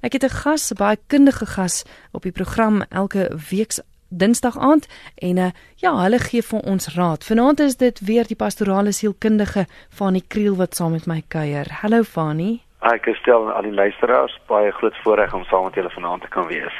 Ek het 'n gas, 'n baie kundige gas op die program elke week Dinsdag aand en uh, ja, hulle gee vir ons raad. Vanaand is dit weer die pastorale sielkundige Fanie Kriel wat saam met my kuier. Hallo Fanie. Ek stel aan al die luisteraars baie groot voorreg om saam met julle vanaand te kan wees.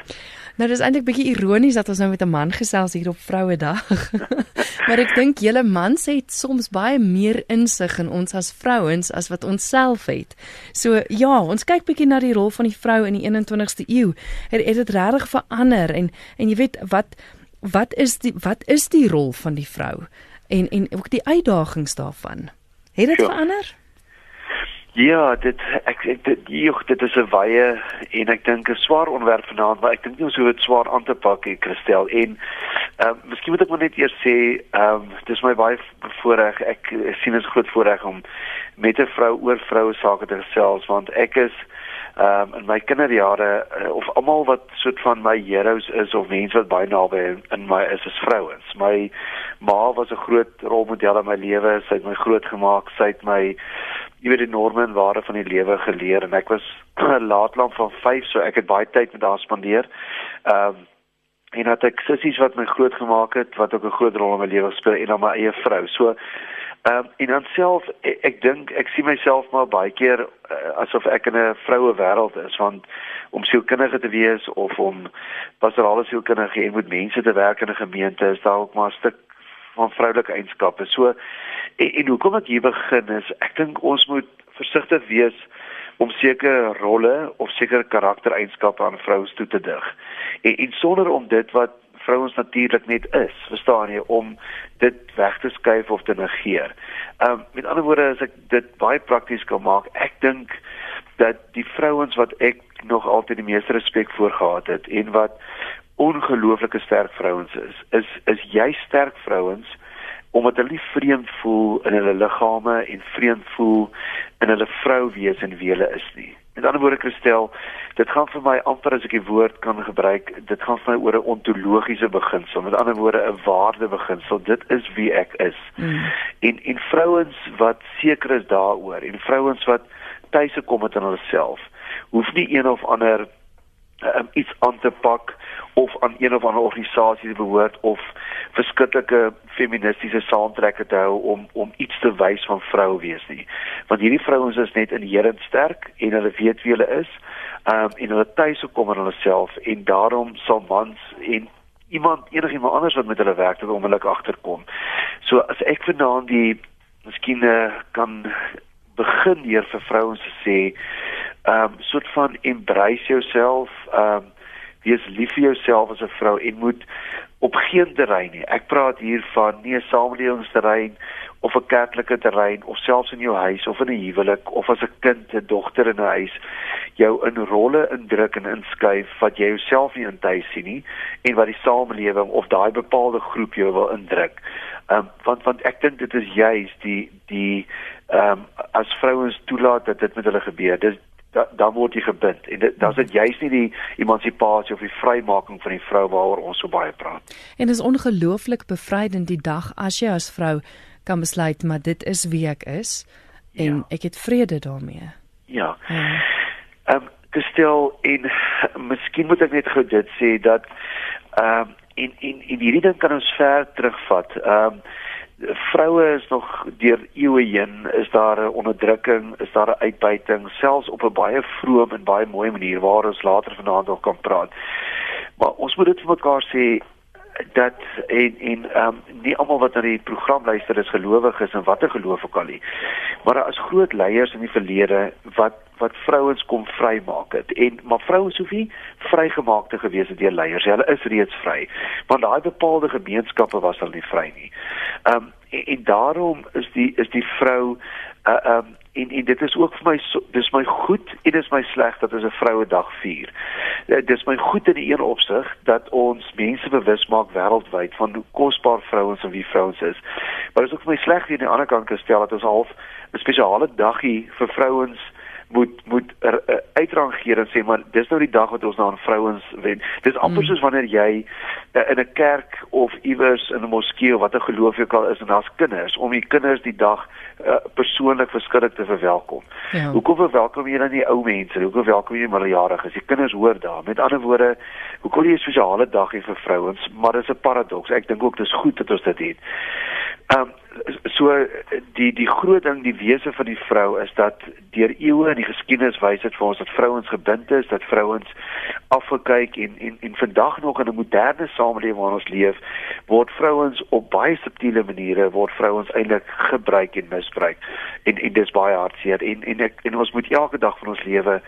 Nou dis eintlik bietjie ironies dat ons nou met 'n man gesels hier op Vrouedag. maar ek dink julle mans het soms baie meer insig in ons as vrouens as wat ons self het. So ja, ons kyk bietjie na die rol van die vrou in die 21ste eeu. Het, het dit regtig verander en en jy weet wat wat is die wat is die rol van die vrou en en ook die uitdagings daarvan. Het dit ja. verander? Ja, dit ek, ek dit joh, dit is 'n wye en ek dink 'n swaar onderwerp vanaand, maar ek dink nie ons hoef dit swaar aan te pak nie, Christel. En ehm uh, miskien moet ek maar net eers sê, ehm um, dis my baie voorreg. Ek, sien dit groot voorreg om met 'n vrou oor vroue sake te gesels want ek is um, in my kinderjare uh, of almal wat soort van my heroes is of mense wat baie naby in my is is vrouens. My ma was 'n groot rolmodel in my lewe. Sy het my grootgemaak. Sy het my jy weet die norme en waarde van die lewe geleer en ek was laatlank van 5 so ek het baie tyd met haar spandeer. Ehm um, en dat ek sissies wat my groot gemaak het wat ook 'n groot rol in my lewe gespeel en dan my eie vrou. So ehm um, en dan self ek, ek dink ek sien myself maar baie keer uh, asof ek in 'n vroue wêreld is want om sielkundige te wees of om pastorale sielkundige en met mense te werk in 'n gemeente is daar ook maar 'n stuk van vroulike eienskappe. So en, en hoekom ek hier begin is, ek dink ons moet versigtig wees om sekere rolle of sekere karaktereienskappe aan vrouens toe te dig. En, en sonder om dit wat vrouens natuurlik net is, verstaan jy, om dit weg te skuif of te negeer. Ehm um, met ander woorde as ek dit baie prakties kan maak, ek dink dat die vrouens wat ek nog altyd die meeste respek voor gehad het en wat ongelooflike sterk vrouens is, is is jy sterk vrouens omdat hulle nie vreemd voel in hulle liggame en vreemd voel in hulle vrou wees en wie hulle is nie. Met ander woorde Christel, dit gaan vir my amper as ek die woord kan gebruik, dit gaan vir my oor 'n ontologiese beginsel, met ander woorde 'n waarde beginsel. Dit is wie ek is. Mm. En en vrouens wat seker is daaroor en vrouens wat tuise kom met hulle self, hoef nie een of ander um, iets aan te pak of aan een of ander organisasie te behoort of verskillike feministiese saamtrekke te hou om om iets te wys van vrou wees nie. Want hierdie vrouens is net inherënt sterk en hulle weet wie hulle is. Um en hulle tuis kom in hulle self en daarom sal mans en iemand enigiemand anders wat met hulle werk dit onmiddellik agterkom. So as ek vanaand die miskien uh, kan begin hier vir vrouens te sê um soort van embrace jouself, um wees lief vir jouself as 'n vrou en moet op geen terrein nie. Ek praat hier van nie 'n samelewingsterrein of 'n kerklike terrein of selfs in jou huis of in 'n huwelik of as 'n kind, 'n dogter in 'n huis jou in rolle indruk en inskuif wat jy jouself nie intuis sien nie en wat die samelewing of daai bepaalde groep jou wil indruk. Ehm um, want want ek dink dit is juis die die ehm um, as vrouens toelaat dat dit met hulle gebeur. Dis da, dan word jy gebind en dit dan is dit juist nie die emansipasie of die vrymaking van die vrou waaroor ons so baie praat. En is ongelooflik bevrydend die dag as jy as vrou kan besluit maar dit is wie ek is en ja. ek het vrede daarmee. Ja. Ehm um, gestel en miskien moet ek net gou dit sê dat ehm um, in in in hierdie ding kan ons ver terugvat. Ehm um, vroue is nog deur eeue heen is daar 'n onderdrukking, is daar 'n uitbuiting selfs op 'n baie vroom en baie mooi manier waar ons later vanaand nog kan praat. Maar ons moet dit vir mekaar sê dat en en ehm um, nie almal wat na die program luister is gelowig is en watter geloof ook al nie. Maar daar is groot leiers in die verlede wat wat vrouens kom vrymaak het en maar vrouens hoef nie vrygemaak te gewees het deur leiers. Hulle is reeds vry. Want daai bepaalde gemeenskappe was al nie vry nie. Ehm um, en, en daarom is die is die vrou uh ehm um, en en dit is ook vir my dis my goed en dis my sleg dat ons 'n vroue dag vier. Uh, dis my goed in die een opsig dat ons mense bewus maak wêreldwyd van hoe kosbaar vrouens en wie vrouens is. Maar dis ook vir my sleg aan die ander kant gestel dat ons half 'n spesiale daggie vir vrouens moet moet er, uh, uitrangeer en sê maar dis nou die dag wat ons na aan vrouens wen. Dis amper mm. soos wanneer jy uh, in 'n kerk of iewers in 'n moskee of watter geloof jy ook al is en daar's kinders om die kinders die dag uh, persoonlik verskillik te verwelkom. Ja. Hoekom verwelkom jy dan nie ou mense? Hoekom verwelkom jy minderjariges? Die kinders hoor daar. Met ander woorde, hoekom jy 'n spesiale dag hê vir vrouens? Maar dis 'n paradoks. Ek dink ook dis goed dat ons dit het. Ehm um, so die die groot ding die wese van die vrou is dat deur eeue in die geskiedenis wys dit vir ons dat vrouens gebind is, dat vrouens afgekyk en en en vandag nog in 'n moderne samelewing waarin ons leef, word vrouens op baie subtiele maniere word vrouens eintlik gebruik en misbruik. En en dis baie hartseer en en ek en ons moet elke dag van ons lewe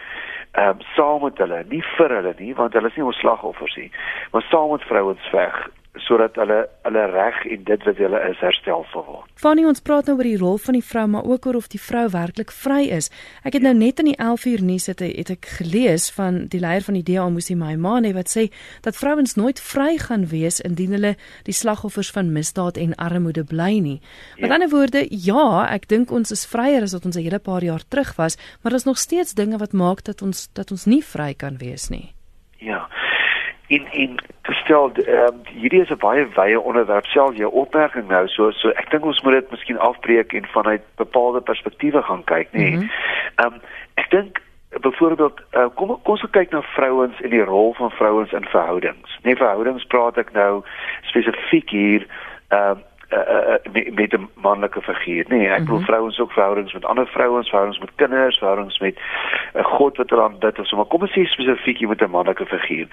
ehm um, saam met hulle, nie vir hulle nie, want hulle is nie ons slagoffers nie, maar saam met vrouens veg sodat hulle hulle reg en dit wat hulle is herstel sal word. Fanny ons praat nou oor die rol van die vrou maar ook oor of die vrou werklik vry is. Ek het nou net in die 11 uur nuus het, het ek gelees van die leier van die DA Musi Maimane wat sê dat vrouens nooit vry gaan wees indien hulle die slagoffers van misdaad en armoede bly nie. Met ja. ander woorde, ja, ek dink ons is vryer as wat ons 'n hele paar jaar terug was, maar daar's nog steeds dinge wat maak dat ons dat ons nie vry kan wees nie. Ja in in gestel ehm um, hierdie is 'n baie wye onderwerp self jou opmerking nou so so ek dink ons moet dit miskien afbreek en vanuit bepaalde perspektiewe gaan kyk nê. Mhm. Ehm mm um, ek dink byvoorbeeld uh, kom kom ons kyk na vrouens en die rol van vrouens in verhoudings. Nee verhoudings praat ek nou spesifiek hier ehm um, uh, uh, met 'n manlike figuur. Nee, ek mm -hmm. vrouens ook verhoudings met ander vrouens, verhoudings met kinders, verhoudings met 'n uh, God wat hulle aanbid of so, maar kom ons sê spesifiek met 'n manlike figuur.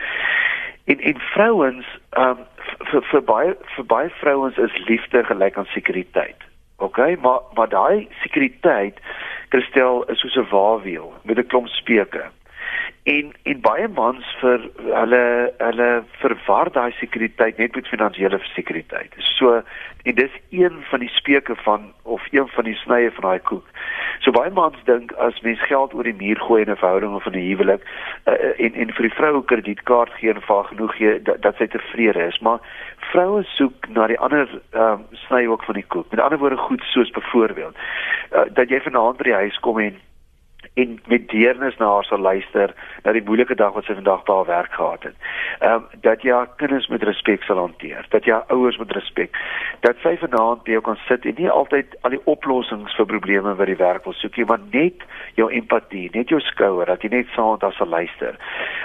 En en vrouens, ehm um, vir vir baie vir baie vrouens is liefde gelyk aan sekuriteit. OK, maar maar daai sekuriteit kristel is soos 'n waawiel met 'n klomp speke en en baie mans vir hulle hulle verwar daai sekuriteit net met finansiële sekuriteit. So en dis een van die speke van of een van die snye van daai koek. So baie mans dink as mens geld oor die muur gooi in 'n verhouding of 'n huwelik uh, en en vir die vroue kredietkaart gee en vir genoeg gee dat, dat sy tevrede is, maar vroue soek na die ander ehm um, sny ook van die koek. Met ander woorde goed soos byvoorbeeld uh, dat jy vanaand by die huis kom en en met deernis na haar sal luister na die moeilike dag wat sy vandag by haar werk gehad het. Ehm um, dat jy haar kinders met respek sal hanteer, dat jy haar ouers met respek, dat sy vanaand by jou kan sit en nie altyd al die oplossings vir probleme wat die werk wil soek nie, maar net jou empatie, net jou skouer, dat jy net saam met haar sal luister.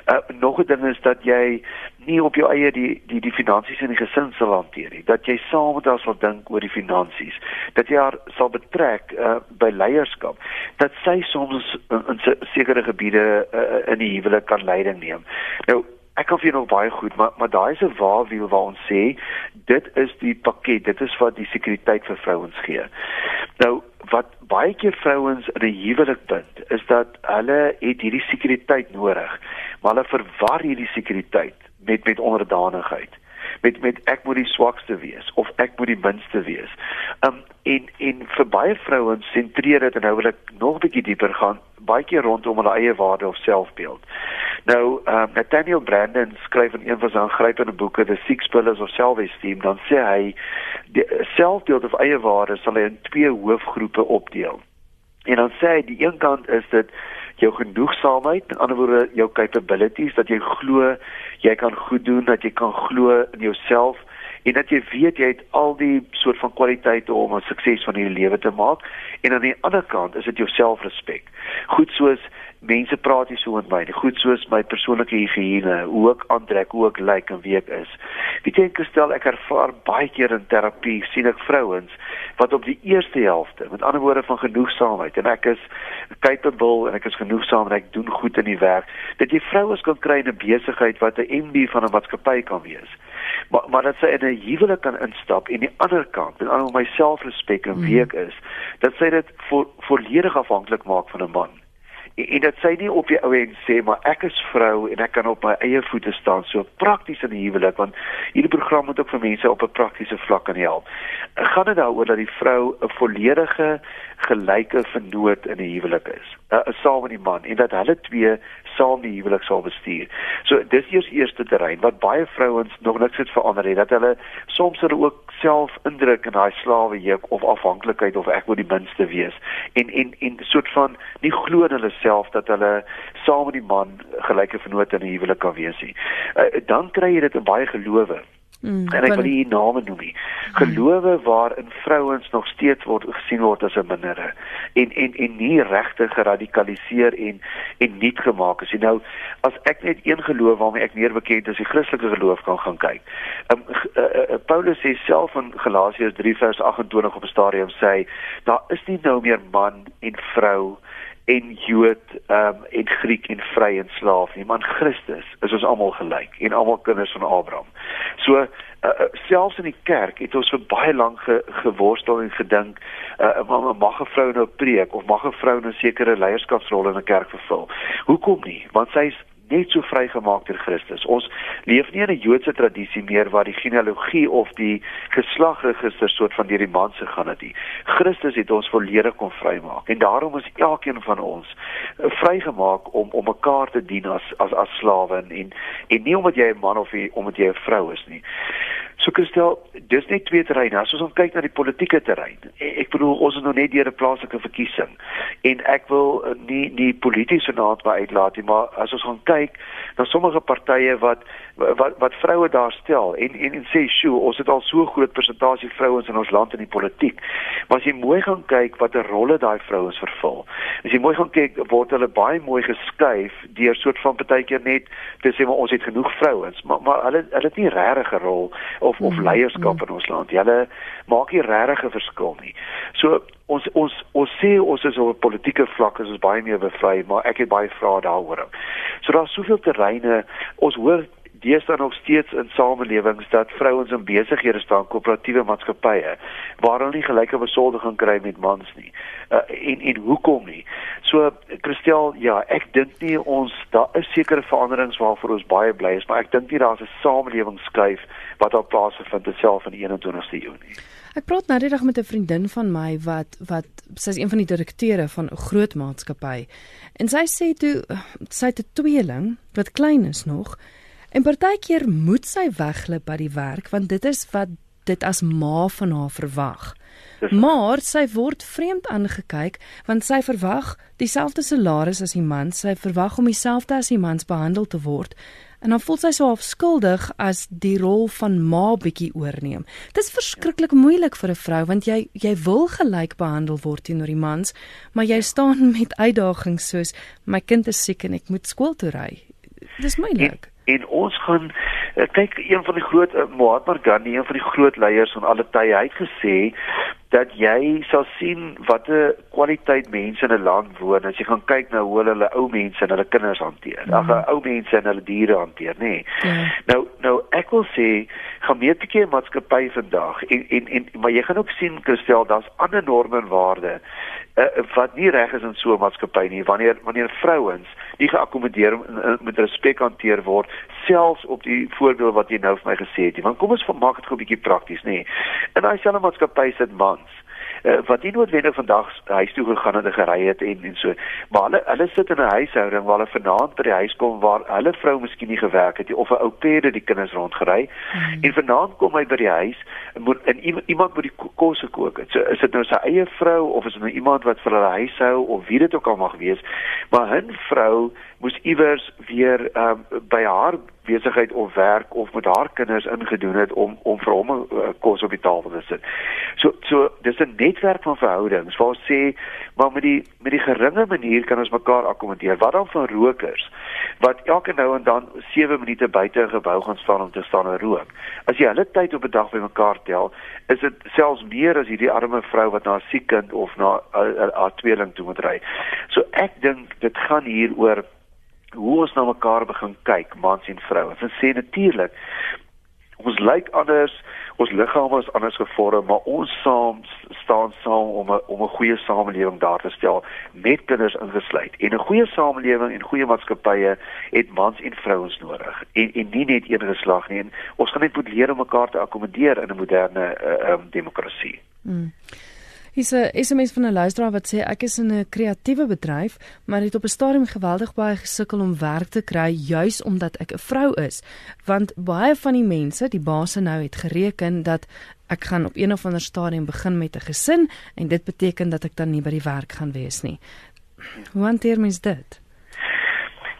Uh, nog 'n ding is dat jy nie op jou eie die die die finansies in die gesin sal hanteer nie. Dat jy saam met haar sal dink oor die finansies. Dat jy haar sal betrek uh, by leierskap. Dat sy soms in, in sekere gebiede uh, in die huwelik kan leiding neem. Nou ek kan vir jou nog baie goed, maar maar daai is 'n waarwiel waar ons sê dit is die pakket, dit is wat die sekuriteit vir vrouens gee. Nou wat baie keer vrouens in 'n huwelik bind, is dat hulle het hierdie sekuriteit nodig, maar hulle verwar hierdie sekuriteit met met onderdanigheid met met ek moet die swakste wees of ek moet die minste wees. Um en en vir baie vrouens sentreer dit en nou wil ek nog bietjie dieper gaan baie keer rondom hulle eie waarde of selfbeeld. Nou, um, Nathaniel Brandon skryf in een van sy aangrypende boeke The Six Pillars of Self-Esteem, dan sê hy die selfbeeld of eie waarde sal hy in twee hoofgroepe opdeel. En dan sê hy die een kant is dit jou genoegsaamheid, met ander woorde jou capabilities dat jy glo jy kan goed doen, dat jy kan glo in jouself en dat jy weet jy het al die soort van kwaliteite om 'n sukses van hierdie lewe te maak en aan die ander kant is dit jou selfrespek. Goed soos mense praat nie so my nie. Goed soos my persoonlike higiëne, hoe ek aantrek, hoe ek lyk en wie ek is. Weet jy, gestel ek ervaar baie keer in terapie sien ek vrouens wat op die eerste helfte, met ander woorde van genoegsaamheid en ek is capable en ek is genoegsaam en ek doen goed in die werk, dat jy vrouens kan kry in 'n besigheid wat 'n MD van 'n maatskappy kan wees. Maar maar dat sy in 'n huwelik kan instap en die ander kant, met ander my selfrespek en wie ek is, dat sy dit vo volledig afhanklik maak van 'n man en, en dit sê nie op die ou en sê maar ek is vrou en ek kan op my eie voete staan so prakties in die huwelik want hierdie program moet ook vir mense op 'n praktiese vlak kan help. Gaan dit daaroor dat die vrou 'n volledige gelyke vernoot in die huwelik is. Uh, saam met die man en dat hulle twee saam die huwelik sal bestuur. So dis eers eerste terrein wat baie vrouens nog niks het verander het dat hulle soms hulle ook self indruk in daai slawe juk of afhanklikheid of ek wil die minste wees en en en soort van nie glo in hulle self dat hulle saam met die man gelyke vennote in 'n huwelik kan wees nie. Uh, dan kry jy dit in baie gelowe Mm, en ek wil nie name noem nie. Gelowe waarin vrouens nog steeds word gesien word as 'n mindere en en en nie regtig geradikaliseer en en nuut gemaak is. Nou as ek net een geloof waarmee ek meer bekend is, die Christelike geloof kan gaan kyk. Um, uh, uh, Paulus sê self in Galasiërs 3 vers 28 op 'n stadium sê daar is nie nou meer man en vrou en Jood um, en Griek en vry en slaaf nie, maar Christus is ons almal gelyk en almal kinders van Abraham. So uh, uh, selfs in die kerk het ons vir baie lank ge, geworstel en gedink, uh, mag 'n vrou nou preek of mag 'n vrou 'n sekere leierskapsrol in 'n kerk vervul? Hoekom nie? Want sy's net so vrygemaak deur Christus. Ons leef nie in 'n Joodse tradisie meer waar die genealogie of die geslagregister soort van deur die man se gaan dit. Christus het ons volledig kon vrymaak en daarom is elkeen van ons eh, vrygemaak om om mekaar te dien as as as slawe en en nie omdat jy 'n man of omdat jy 'n vrou is nie. So Christel, dis net twee terreine. As ons kyk na die politieke terrein, e, ek bedoel ons is nog net deur 'n plaaslike verkiesing en ek wil eh, nie nie politieke naad by uitlaat nie, maar as ons gaan kyk na sommige partye wat wat wat vroue daar stel en en en sê sjoe ons het al so groot persentasie vrouens in ons land in die politiek. Maar as jy mooi gaan kyk watter rolle daai vrouens vervul as jy mooi gaan kyk word hulle baie mooi geskuif deur soort van partykeer net te sê maar ons het genoeg vrouens. Maar maar hulle hulle het nie regtig 'n rol of of mm, leierskap mm. in ons land hulle maak nie regtig 'n verskil nie. So ons ons ons sê ons is op 'n politieke vlak is ons baie meer bevry maar ek het baie vrae daaroor so daar's soveel terreine ons hoor deesdae nog steeds in samelewings dat vrouens in besighede staan, koöperatiewe maatskappye waar hulle nie gelyke besoldiging kry met mans nie. Uh, en en hoekom nie? So Christel, ja, ek dink nie ons daar is sekere veranderings waarvoor ons baie bly is, maar ek dink nie daar's 'n samelewingsskuif wat op plaas vind dit self in die 21ste eeu nie. Ek praat nou die dag met 'n vriendin van my wat wat sy's een van die direkteure van 'n groot maatskappy. En sy sê toe sy het 'n tweeling wat klein is nog En partykeer moet sy wegglip by die werk want dit is wat dit as ma van haar verwag. Maar sy word vreemd aangekyk want sy verwag dieselfde salaris as die man, sy verwag om dieselfde as die mans behandel te word. En dan voel sy so afskuldig as die rol van ma bietjie oorneem. Dit is verskriklik moeilik vir 'n vrou want jy jy wil gelyk behandel word teenoor die mans, maar jy staan met uitdagings soos my kind is siek en ek moet skool toe ry. Dis moeilik. En, en ons gaan kyk een van die groot uh, Mahatma Gandhi een van die groot leiers van alle tye hy het gesê dat jy sal sien watter kwaliteit mense in 'n land woon as jy gaan kyk na hoe hulle ou mense en hulle kinders hanteer. Mm. Ag mm. ou mense en hulle diere hanteer, nê. Nee. Yeah. Nou nou ek wil sê gemeetelike maatskappy vandag en en en maar jy gaan ook sien Christel, daar's ander norme en waardes uh, wat nie reg is in so 'n maatskappy nie wanneer wanneer vrouens nie geakkommodeer met respek hanteer word selfs op die voorbeeld wat jy nou vir my gesê het. Want kom ons maak dit gou 'n bietjie prakties, nê. In daai selfe maatskappy sit mans uh, wat nie noodwendig vandag huis toe gegaan het en gery het en en so maar hulle hulle sit in 'n huishouding waar hulle vanaand by die huis kom waar hulle vrou miskien nie gewerk het nie of 'n ou perde die kinders rondgery hmm. en vanaand kom hy by die huis en moet en iemand moet die kos gekook het so is dit nou sy eie vrou of is dit nou iemand wat vir hulle huis hou of wie dit ook al mag wees maar 'n vrou moes iewers weer um, by haar besigheid of werk of met haar kinders ingedoen het om om vir hom 'n uh, kos op die tafel te sit. So so dis 'n netwerk van verhoudings waar ons sê maar met die met die geringe manier kan ons mekaar akkommodeer. Wat dan van rokers wat elke nou en dan 7 minute buite 'n gebou gaan staan om te staan en rook. As jy hulle tyd op 'n dag bymekaar tel, is dit selfs meer as hierdie arme vrou wat na 'n siek kind of na haar tweeling toe moet ry. So ek dink dit gaan hier oor hoe ons na mekaar begin kyk, mans en vroue. Ons sê natuurlik ons lyk anders, ons liggame is anders gevorm, maar ons saam staan saam om 'n om 'n goeie samelewing daar te stel met kinders ingesluit. En 'n goeie samelewing en goeie maatskappye het mans en vrouens nodig en en nie net een geslag nie. En ons gaan net moet leer om mekaar te akkommodeer in 'n moderne uh, um, demokrasie. Mm. Hier's 'n SMS van 'n luisteraar wat sê ek is in 'n kreatiewe bedryf, maar het op 'n stadium geweldig baie gesukkel om werk te kry juis omdat ek 'n vrou is. Want baie van die mense, die baase nou het gereken dat ek gaan op een of ander stadium begin met 'n gesin en dit beteken dat ek dan nie by die werk gaan wees nie. Hoe hanteer mens dit?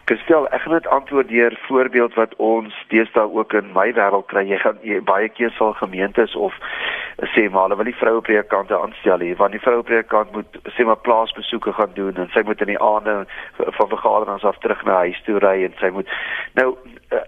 Gestel, ek gaan dit antwoord deur voorbeeld wat ons deesdae ook in my wêreld kry. Jy gaan jy, baie keer sal gemeentes of sê maar hulle wil die vroue predikante aanstel hier, want die vroue predikant moet sê maar plaasbesoeke gaan doen en sy moet in die aande van vergaderings af terug na huis toe ry en sy moet nou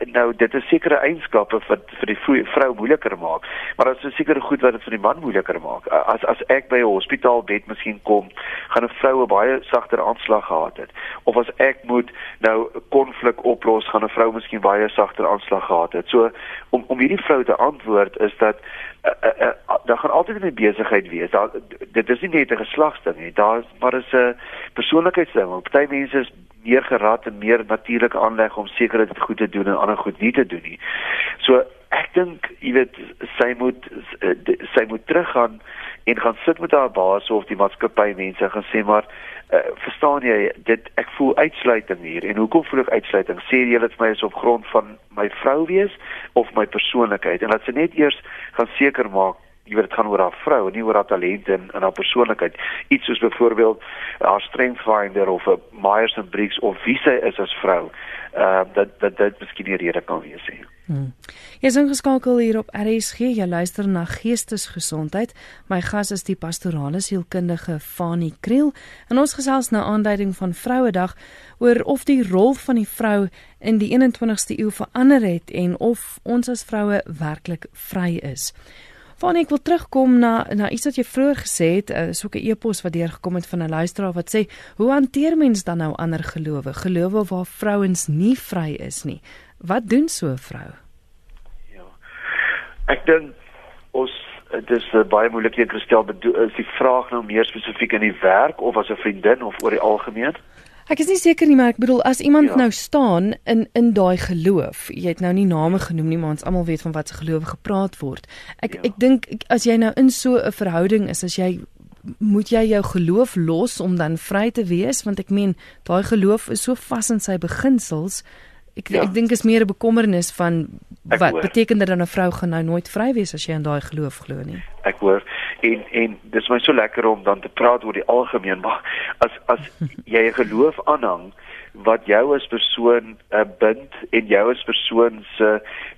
nou dit is sekere eienskappe wat vir die vrou moeiliker maak maar dit is sekere goed wat dit vir die man moeiliker maak. As as ek by 'n hospitaalbed miskien kom gaan 'n vrou 'n baie sagter aanslag gehad het of as ek moet nou 'n konflik oplos gaan 'n vrou miskien baie sagter aanslag gehad het. So om om hierdie vrou te antwoord is dat uh, uh, uh, daar gaan altyd 'n besigheid wees. Daar dit is nie net 'n geslagsding nie daar is maar 'n persoonlikheidsding party mense is meer gerad en meer natuurlik aanleg om seker dit goed te doen en ander goed nie te doen nie. So ek dink jy weet sy moet sy moet teruggaan en gaan sit met haar baas of die maatskappy mense gaan sê maar uh, verstaan jy dit ek voel uitsluiting hier en hoekom voel ek uitsluiting sê jy dit vir my is op grond van my vrou wees of my persoonlikheid en laat sy net eers gaan seker maak jy weet dit gaan oor haar vrou en nie oor haar talente en, en haar persoonlikheid. Iets soos byvoorbeeld haar strength finder of 'n Myers and Briggs of wie sy is as vrou. Ehm uh, dat dat dit miskien die rede kan wees. Hmm. Jy is ingeskakel hier op RSG. Jy luister na Geestesgesondheid. My gas is die pastorale sielkundige Fanie Kriel en ons gesels nou aanduiding van Vrouedag oor of die rol van die vrou in die 21ste eeu verander het en of ons as vroue werklik vry is. Van ek wil terugkom na na iets wat jy vroeër gesê het, uh, so 'n e-pos wat deurgekom het van 'n luisteraar wat sê, "Hoe hanteer mens dan nou ander gelowe? Gelowe waar vrouens nie vry is nie. Wat doen so 'n vrou?" Ja. Ek dink ons dit is uh, baie moeilik om te stel, is die vraag nou meer spesifiek in die werk of as 'n vriendin of oor die algemeen? Ek is nie seker nie, maar ek bedoel as iemand ja. nou staan in in daai geloof, jy het nou nie name genoem nie, maar ons almal weet van wat se geloof gepraat word. Ek ja. ek dink as jy nou in so 'n verhouding is, as jy moet jy jou geloof los om dan vry te wees, want ek meen daai geloof is so vas in sy beginsels. Ek ja. ek dink is meer 'n bekommernis van ek wat hoor. beteken dit dan 'n vrou gaan nou nooit vry wees as jy aan daai geloof glo nie. Ek hoor en en dis my so lekker om dan te praat oor die algemeen maar as as jy 'n geloof aanhang wat jou as persoon uh, bind en jou as persoon se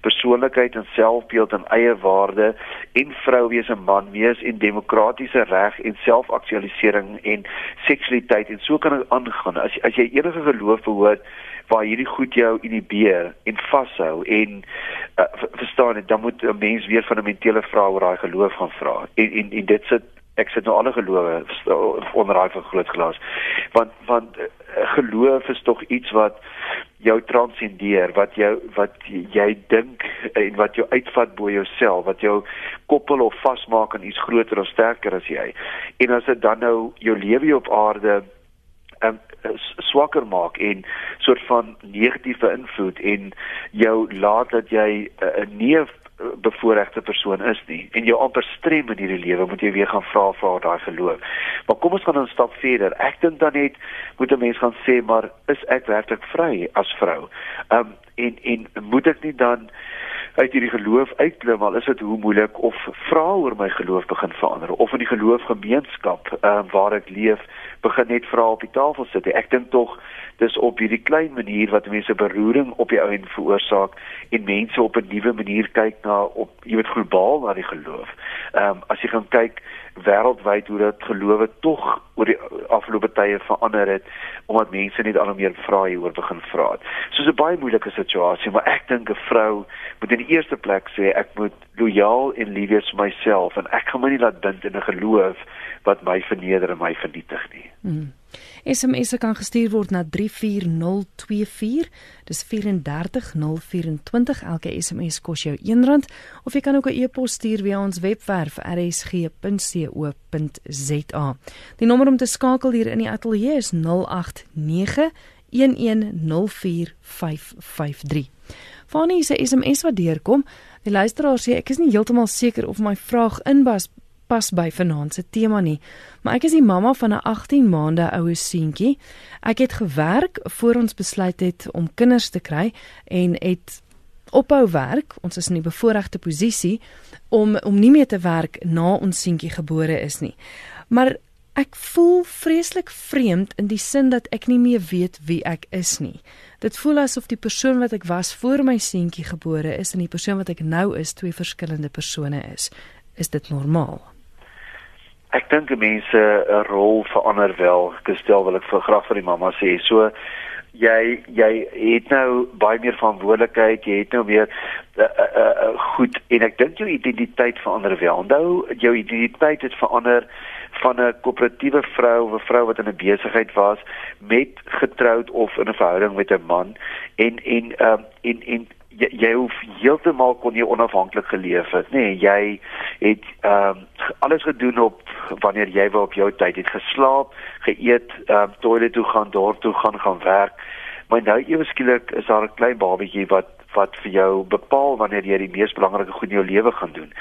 persoonlikheid en selfbeeld en eie waarde en vrou wees en man wees en demokratiese reg en selfaktualisering en seksualiteit en so kan dit aangaan. As as jy enige geloof behoort waar hierdie goed jou inhibeer en vashou en uh, verstaan dit dan moet 'n mens weer fundamentele vrae oor daai geloof gaan vra. En en, en dit sit ek sit nou alle gelowe onder daai vergroot glas. Want want uh, geloof is tog iets wat jou transcendeer wat jou wat jy dink en wat jou uitvat bo jouself wat jou koppel of vasmaak aan iets groter of sterker as jy. En as dit dan nou jou lewe op aarde um, swakker maak en soort van negatiewe invloed en jou laat dat jy uh, nie bevoorregte persoon is nie en jou amper strem in hierdie lewe moet jy weer gaan vra vir daai geloof. Maar kom ons gaan 'n stap verder. Ek dink dan net moet 'n mens gaan sê maar is ek werklik vry as vrou? Ehm um, en en moet ek nie dan uit hierdie geloof uitklim al is dit hoe moeilik of vra oor my geloof begin verander of in die geloofgemeenskap ehm um, waar ek leef begin net vra op die tafel sit. Ek dink tog dis op hierdie klein manier wat mense beroering op die ou en veroorsaak en mense op 'n nuwe manier kyk na op jy weet globaal na die geloof. Ehm um, as jy gaan kyk wêreldwyd hoe dat gelowe tog oor die afgelope tye verander het omdat mense net al meer vra hieroor begin vra het. So 'n baie moeilike situasie, maar ek dink 'n vrou moet in die eerste plek sê ek moet lojaal en lief wees vir myself en ek gaan my nie laat bind in 'n geloof wat my verneder en my vernietig nie. Hmm. SMS kan gestuur word na 34024. Dis 34024. Elke SMS kos jou R1 of jy kan ook 'n e-pos stuur via ons webwerf rsg.co.za. Die nommer om te skakel hier in die ateljee is 089 1104553. Fanie se SMS wat deurkom. Die luisteraar sê ek is nie heeltemal seker of my vraag inpas pas by vanaand se tema nie, maar ek is die mamma van 'n 18 maande oue seentjie. Ek het gewerk voor ons besluit het om kinders te kry en het ophou werk. Ons is in 'n bevoordeelde posisie om om nie meer te werk na ons seentjie gebore is nie. Maar ek voel vreeslik vreemd in die sin dat ek nie meer weet wie ek is nie. Dit voel asof die persoon wat ek was voor my seentjie gebore is en die persoon wat ek nou is twee verskillende persone is. Is dit normaal? Ek dink mense 'n rol verander wel. Gestel wil ek vir graag vir die mamma sê. So jy jy het nou baie meer verantwoordelikheid, jy het nou meer uh, uh, uh, goed en ek dink jou identiteit verander wel. Onthou jou identiteit het verander van 'n koöperatiewe vrou of 'n vrou wat in 'n besigheid was met getroud of in 'n verhouding met 'n man en en uh, en en jy, jy hoef heeltemal kon jy onafhanklik geleef het, nê? Nee, jy het uh, alles gedoen op wanneer jy wou op jou tyd het geslaap, geëet, ehm uh, toilet toe gaan, daar toe gaan gaan werk. Maar nou ewe skielik is daar 'n klein babatjie wat wat vir jou bepaal wanneer jy die mees belangrike goed in jou lewe gaan doen.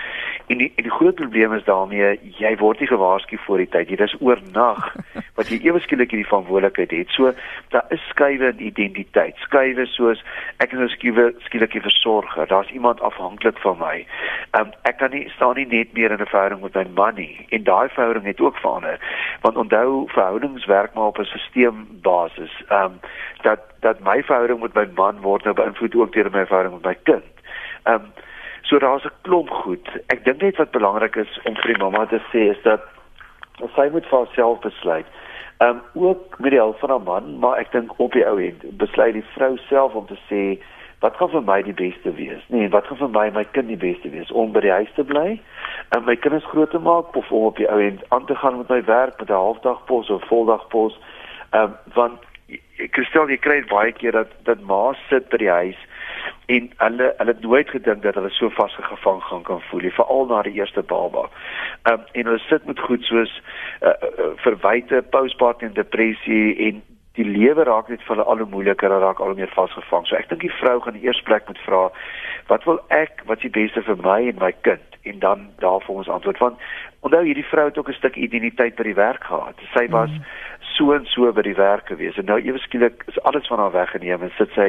En die en die groot probleem is daarmee jy word nie gewaarsku voor die tyd. Dit is oornag wat jy ewe skielik hierdie verantwoordelikheid het. So daar is skuwe in identiteit. Skuwe soos ek is nou skielik skielik 'n versorger. Daar's iemand afhanklik van my. Um, ek kan nie staan nie net meer in 'n verhouding met my man nie. En daai verhouding het ook verander. Want onthou verhoudings werk maar op 'n sisteembasis. Ehm um, dat dat my verhouding met my man word nou beïnvloed ook deur my verhouding met my kind. Ehm um, so daar's 'n klomp goed. Ek dink net wat belangrik is om vir die mamma te sê is dat sy moet vir haarself besluit. Ehm um, ook met die hulp van haar man, maar ek dink op die ou end besluit die vrou self om te sê wat gaan vir my die beste wees? Nee, wat gaan vir my my kind die beste wees om by die huis te bly en my kinders groot te maak of om op die ou end aan te gaan met my werk met 'n halfdagpos of voldagpos? Ehm um, want Kristel, jy kry baie keer dat dat ma sit by die huis en hulle hulle het nooit gedink dat hulle so vasgevang gaan kan voel, veral na die eerste baba. Ehm um, en hulle sit met goed soos uh, uh, verwyte, postpartum depressie en die lewe raak net vir hulle al hoe moeiliker, hulle raak al meer vasgevang. So ek dink die vrou gaan die eerste plek moet vra, wat wil ek, wat die beste vir my en my kind? En dan daarvoor ons antwoord want onthou hierdie vrou het ook 'n stuk identiteit by die werk gehad. Sy was mm so en so by die werk gewees en nou ewe skielik is alles van haar weggeneem en sit sy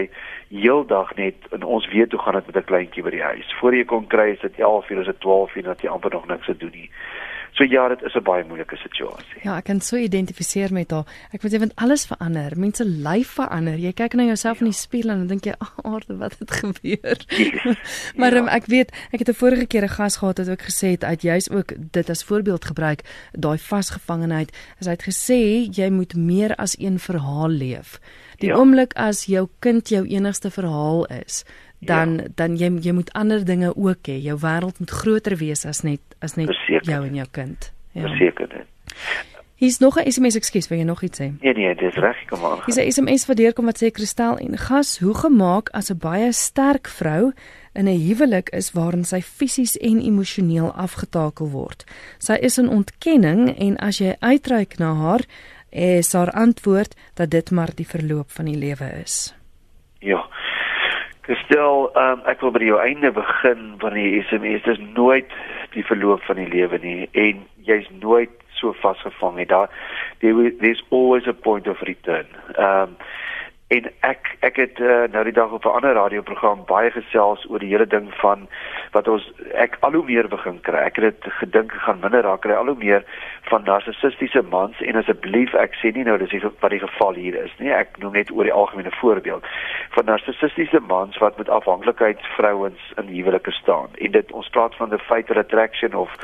heeldag net en ons weet hoe gaan dit met 'n kleintjie by die huis. Voor jy kon kry is dit 11 uur, is dit 12 uur dat jy amper nog niks te doen nie. So ja, dit is 'n baie moeilike situasie. Ja, ek kan so identifiseer met haar. Ek moet sê want alles verander. Mense lyf verander. Jy kyk na jouself ja. in die spieël en dan dink jy, "Ag, oh, aarde, wat het gebeur?" Yes. maar ja. um, ek weet, ek het 'n vorige keer 'n gas gehad wat ook gesê het uit juis ook dit as voorbeeld gebruik, daai vasgevangenheid. Hy het gesê jy moet meer as een verhaal leef. Die ja. oomblik as jou kind jou enigste verhaal is, dan ja. dan jy jy moet ander dinge ook hê. Jou wêreld moet groter wees as net as net Verzeker. jou en jou kind. Ja. Verseker dit. Hier's nog 'n SMS, ekskuus, wil jy nog iets sê? Nee nee, dis reg, kom aan. Hier's 'n SMS wat deurkom wat sê Kristel en gas, hoe gemaak as 'n baie sterk vrou in 'n huwelik is waarin sy fisies en emosioneel afgetakel word. Sy is in ontkenning en as jy uitreik na haar, is haar antwoord dat dit maar die verloop van die lewe is. Ja. Gestel, um, ek wil by jou einde begin van die SMS. Dit is nooit die verloop van die lewe nie en jy's nooit so vasgevang nie. Daar there's always a point of return. Ehm um, en ek ek het uh, nou die dag op 'n ander radioprogram baie gesels oor die hele ding van wat ons ek al hoe meer begin kry. Ek het dit gedink gaan minder raak kry al hoe meer van narcissistiese mans en asseblief ek sê nie nou dis wat die geval hier is nie. Ek noem net oor die algemene voorbeeld van narcissistiese mans wat met afhanklikheidsvrouens in huwelike staan. En dit ons praat van the fatal attraction of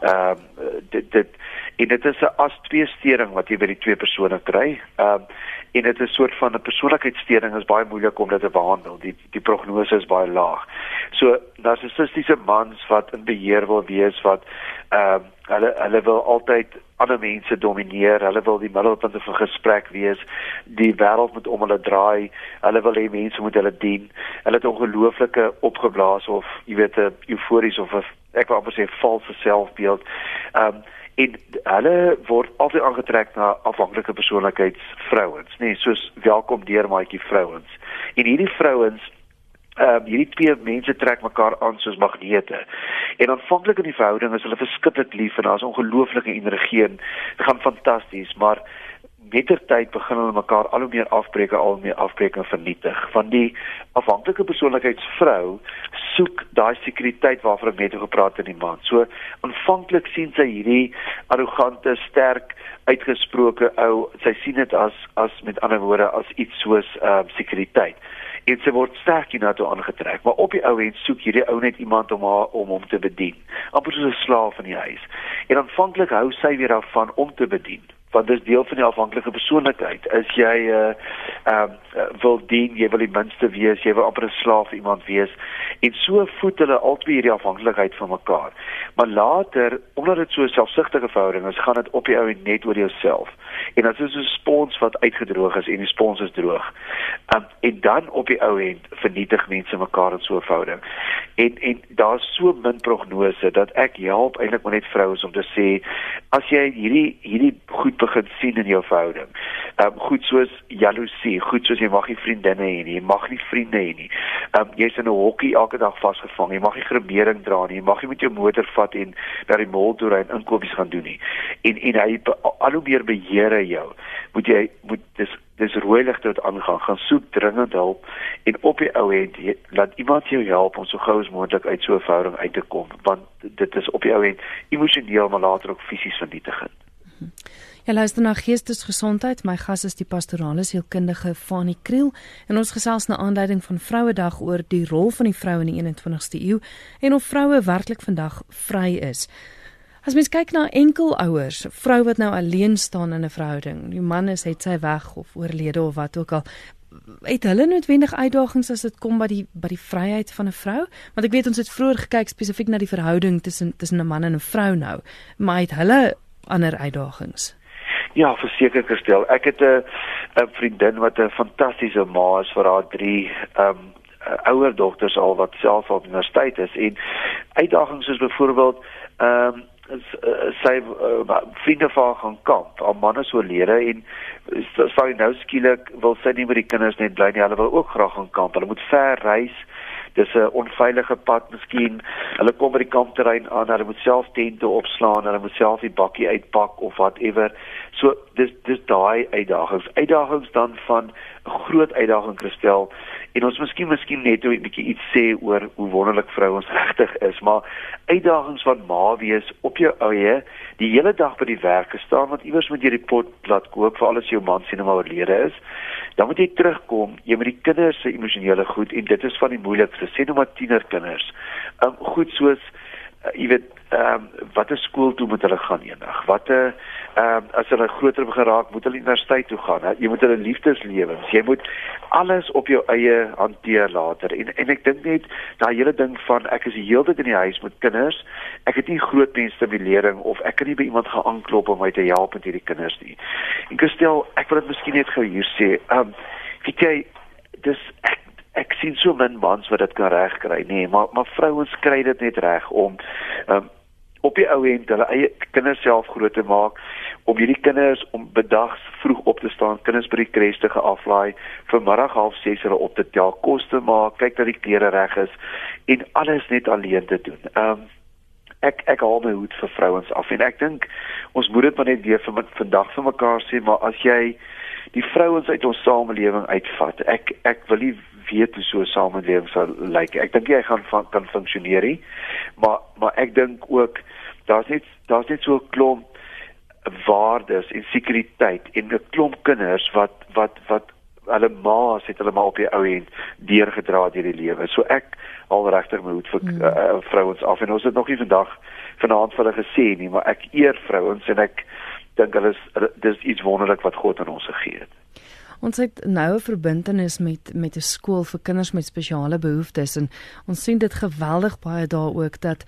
ehm uh, dit dit en dit is 'n as twee stering wat jy by die twee persone kry. Ehm um, en dit is 'n soort van 'n persoonlikheidssteuring is baie moeilik om dit te behandel. Die die prognose is baie laag. So narcissistiese mans wat in beheer wil wees wat ehm uh, hulle hulle wil altyd ander mense domineer. Hulle wil die middelpunt van gesprek wees. Die wêreld moet om hulle draai. Hulle wil hê mense moet hulle dien. Hulle het ongelooflike opgeblaas of jy weet 'n eufories of 'n ek wou amper sê valse selfbeeld. Ehm um, en hulle word altyd aangetrek na afhanklike persoonlikheidsvrouens, nê, nee, soos welkom deur maatjie vrouens. En hierdie vrouens ehm um, hierdie twee mense trek mekaar aan soos magnete. En aanvanklik in die verhouding is hulle verskriklik lief en daar's ongelooflike energie en gaan fantasties, maar mettertyd begin hulle mekaar al hoe meer afbreek, al meer afbreek en vernietig. Van die afhanklike persoonlikheidsvrou soek daai sekuriteit waarvan ek net gepraat het in die man. So aanvanklik sien sy hierdie arrogante, sterk uitgesproke ou, sy sien dit as as met ander woorde as iets soos ehm uh, sekuriteit. En sy word sterk hiernaartoe aangetrek. Maar op die ou end soek hierdie ou net iemand om haar om hom te bedien. Amper soos 'n slaaf in die huis. En aanvanklik hou sy weer daarvan om te bedien want dit is deel van die afhanklike persoonlikheid. As jy uh ehm uh, wil dien, jy wil die minste wees, jy wil amper 'n slaaf iemand wees en so voed hulle albei hierdie afhanklikheid van mekaar. Maar later, omdat dit so 'n selfsugtige verhouding is, gaan dit op die ou net oor jouself. En dit is so 'n spons wat uitgedroog is en die spons is droog. Um, en dan op die ou end vernietig mense mekaar in so 'n verhouding. En en daar's so min prognose dat ek help eintlik maar net vrouens om te sê as jy hierdie hierdie goed begin sien in jou verhouding. Ehm um, goed soos jaloesie, goed soos jy mag nie vriendinne hê nie, jy mag nie vriende hê nie. Ehm um, jy's in 'n hokkie elke dag vasgevang. Jy mag nie gremering dra nie. Jy mag nie met jou motor vat en na die mall toe ry en inkopies gaan doen nie. En en hy al hoe meer beheer jou. Moet jy moet dis dis rooi ligte wat aangaan, gaan soek dringend hulp en op die ou end laat iemand jou help om so gou as moontlik uit so 'n verhouding uit te kom want dit is op die ou end emosioneel maar later ook fisies vernietigend. Mhm. Ja luister na geestesgesondheid. My gas is die pastorale sielkundige Fanie Kriel en ons gesels na aanduiding van Vrouedag oor die rol van die vrou in die 21ste eeu en of vroue werklik vandag vry is. As mens kyk na enkelouers, vrou wat nou alleen staan in 'n verhouding, die man is het sy weg of oorlede of wat ook al, het hulle noodwendig uitdagings as dit kom by die by die vryheid van 'n vrou? Want ek weet ons het vroeër gekyk spesifiek na die verhouding tussen tussen 'n man en 'n vrou nou, maar het hulle ander uitdagings? Ja, verseker gestel. Ek het 'n 'n vriendin wat 'n fantastiese ma is vir haar drie ehm um, ouer dogters al wat self op universiteit is en uitdagings soos byvoorbeeld ehm um, sy uh, vriende van gaan kamp. Haar man is oorlede en sy nou skielik wil sy nie met die kinders net bly nie. Hulle wil ook graag gaan kamp. Hulle moet ver reis dis 'n onveilige pad miskien. Hulle kom by die kampterrein aan, hulle moet self tente opslaan, hulle moet self die bakkie uitpak of whatever. So dis dis daai uitdagings. Uitdagings dan van 'n groot uitdaging Christel en ons miskien miskien net 'n bietjie iets sê oor hoe wonderlik vrouens regtig is, maar uitdagings van ma wees op jou eie, die hele dag by die werk gestaan want iewers moet jy die pot laat koop vir alles jou man sien hom oorlede is dan moet jy terugkom, jy met die kinders se emosionele goed en dit is van die moeilikste, sê nou maar tienerkinders. Um goed soos uh, jy weet, ehm um, watter skool toe moet hulle gaan eendag? Watter ehm um, as hulle groter geraak, moet hulle universiteit toe gaan. Jy moet hulle liefdeslewens, jy moet alles op jou eie hanteer later. En en ek dink net daai hele ding van ek is die hele tyd in die huis met kinders. Ek het nie groot mensstimulering of ek kan nie by iemand gaan aanklop om my te help met hierdie kinders nie. En Christel, ek wil dit miskien net gou hier sê. Ehm um, weet jy, dis ek ek sien so min mans wat dit kan regkry, nê, nee, maar maar vrouens kry dit net reg om um, op die ou end hulle eie kinders self groot te maak om hierdie kinders om bedags vroeg op te staan, kinders by die kres te geaflaai, vir middag 06:30 hulle op te tel, kos te maak, kyk dat die klere reg is en alles net alleen te doen. Um, ek ek haal my hoed vir vrouens af en ek dink ons moet dit maar net weer vir vandag vir mekaar sê, maar as jy die vrouens uit ons samelewing uitvat, ek ek wil nie weet hoe so 'n samelewing sal lyk. Ek dink jy gaan van, kan funksioneer nie. Maar maar ek dink ook daar's net daar's net so 'n klomp waardes en sekuriteit en 'n klomp kinders wat wat wat hulle ma's het hulle maar op die ou end deurgedra deur die lewe. So ek al regtig my hoed vir mm. uh, vrouens af en ons het nog nie vandag vanaand vir hulle gesê nie, maar ek eer vrouens en ek dink hulle is dis iets wonderlik wat God aan ons gegee het. Ons het nou 'n verbintenis met met 'n skool vir kinders met spesiale behoeftes en ons sien dit geweldig baie daar ook dat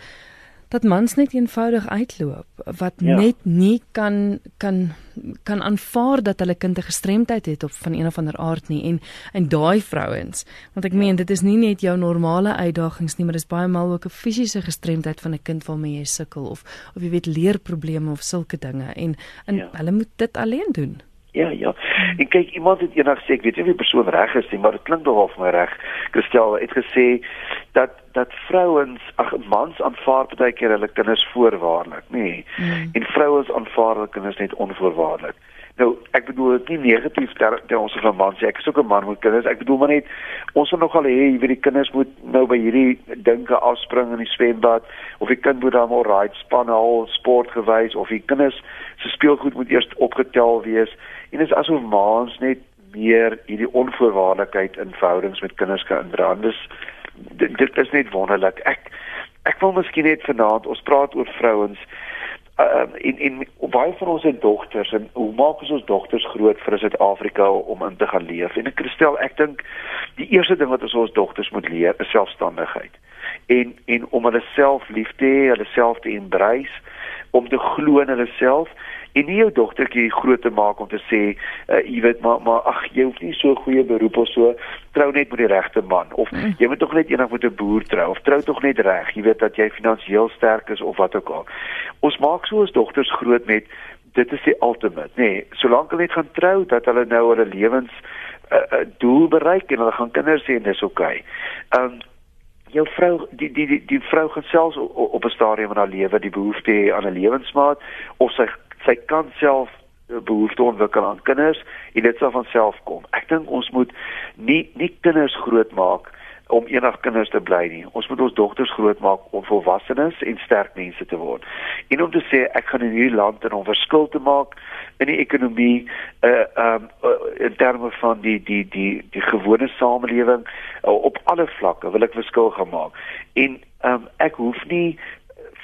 dat mans net eenvoudig uitloop wat ja. net nie kan kan kan aanvaar dat hulle kind 'n gestremdheid het of van een of ander aard nie en en daai vrouens want ek ja. meen dit is nie net jou normale uitdagings nie maar dis baie maal ook 'n fisiese gestremdheid van 'n kind waarmee jy sukkel of of jy weet leerprobleme of sulke dinge en en ja. hulle moet dit alleen doen. Ja, ja. En kyk, iemand het eendag gesê, ek weet nie of die persoon reg is nie, maar dit klink nogal vir my reg. Christel het gesê dat dat vrouens, ag mans aanvaar baie keer hulle kinders voorwaardelik, nê. Nee. Mm. En vrouens aanvaar hulle kinders net onvoorwaardelik. Nou, ek bedoel dit nie negatief ter, ter ons van mans nie. Ek is ook 'n man met kinders. Ek bedoel maar net ons wil nogal hê, jy weet die kinders moet nou by hierdie dinge afspring in die swembad of die kind moet dan al ride span al sport gewys of die kinders se speelgoed moet eers opgetel wees. En dit is asof maans net meer hierdie onvoorwaardelikheid in verhoudings met kinders kan indra. Dis dit, dit is net wonderlik. Ek ek wil miskien net vanaand ons praat oor vrouens uh, en en baie van ons het dogters en hoe maak ons ons dogters groot vir Suid-Afrika om in te gaan leef? En ek stel ek dink die eerste ding wat ons ons dogters moet leer is selfstandigheid. En en om hulle self lief te hê, hulle self te embrace, om te glo in hulle self en nie jou dogtertjie groot te maak om te sê uh, jy weet maar maar ag jy hoef nie so goeie beroep of so trou net met die regte man of mm. jy moet tog net eendag met 'n boer trou of trou tog net reg jy weet dat jy finansiëel sterk is of wat ook al ons maak so ons dogters groot met dit is die ultimate nê nee, solank hulle net gaan trou dat hulle nou hulle lewens uh, uh, doel bereik en hulle gaan kinders hê en dis oukei okay. um, jou vrou die die die die vrou gaan selfs op 'n stadium in haar lewe die behoefte hê aan 'n lewensmaat of sy sy kan self behoefte ontwikkel aan kinders en dit sal van self kom. Ek dink ons moet nie nie kinders grootmaak om eendag kinders te bly nie. Ons moet ons dogters grootmaak om volwassenes en sterk mense te word. En om te sê ek gaan in hierdie land en om verskil te maak in die ekonomie uh um uh, in terme van die die die die gewone samelewing uh, op alle vlakke wil ek verskil gaan maak. En um ek hoef nie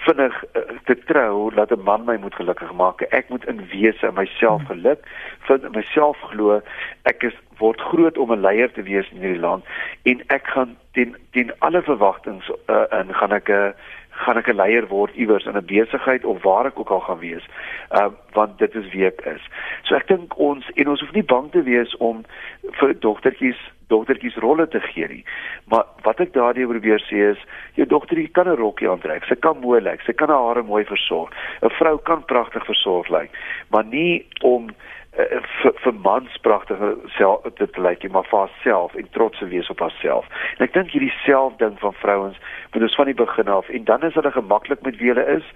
vinnig uh, te trou dat 'n man my moet gelukkig maak. Ek moet in wese myself geluk vind, myself glo ek is word groot om 'n leier te wees in hierdie land en ek gaan teen teen alle verwagtinge uh, in gaan ek 'n uh, gaan ek 'n leier word iewers in 'n besigheid of waar ek ook al gaan wees. Ehm uh, want dit is wie ek is. So ek dink ons en ons hoef nie bang te wees om vir dogtertjies dogtertjies rolle te gee nie. Maar wat ek daardie probeer sê is, jou dogtertjie kan 'n rokkie aantrek. Sy kan mooi lyk, sy kan haar hare mooi versorg. 'n Vrou kan pragtig versorg lyk, maar nie om uh, vir, vir mans pragtige self dit lyk jy maar vir haarself en trots te wees op haarself. En ek dink hierdie self ding van vrouens moet ons van die begin af en dan is hulle gemaklik met wie hulle is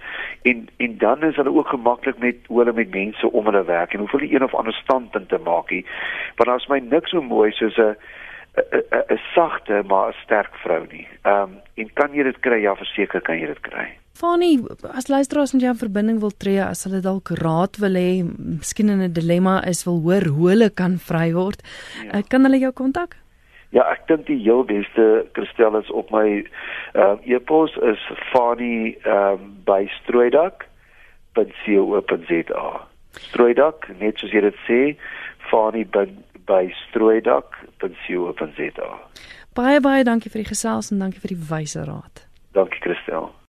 en en dan is hulle ook gemaklik met hoe hulle met mense om hulle werk en hoeveel die een of ander standpunt te maak nie. Want daar's my niks so mooi soos 'n 'n sagte maar 'n sterk vrou nie. Ehm um, en kan jy dit kry? Ja, verseker kan jy dit kry. Fanny, as luisteraars met jou in verbinding wil tree, as hulle dalk raad wil hê, miskien in 'n dilemma is, wil hoor hoe hulle kan vry word, ja. uh, kan hulle jou kontak? Ja, ek dink die heel beste Christel is op my uh, e-pos is Fanny um, by strooidak.co.za. Strooidak, net soos jy dit sê, Fanny by, by strooidak.co.za. Baie baie dankie vir die gesels en dankie vir die wyse raad. Dankie Christel.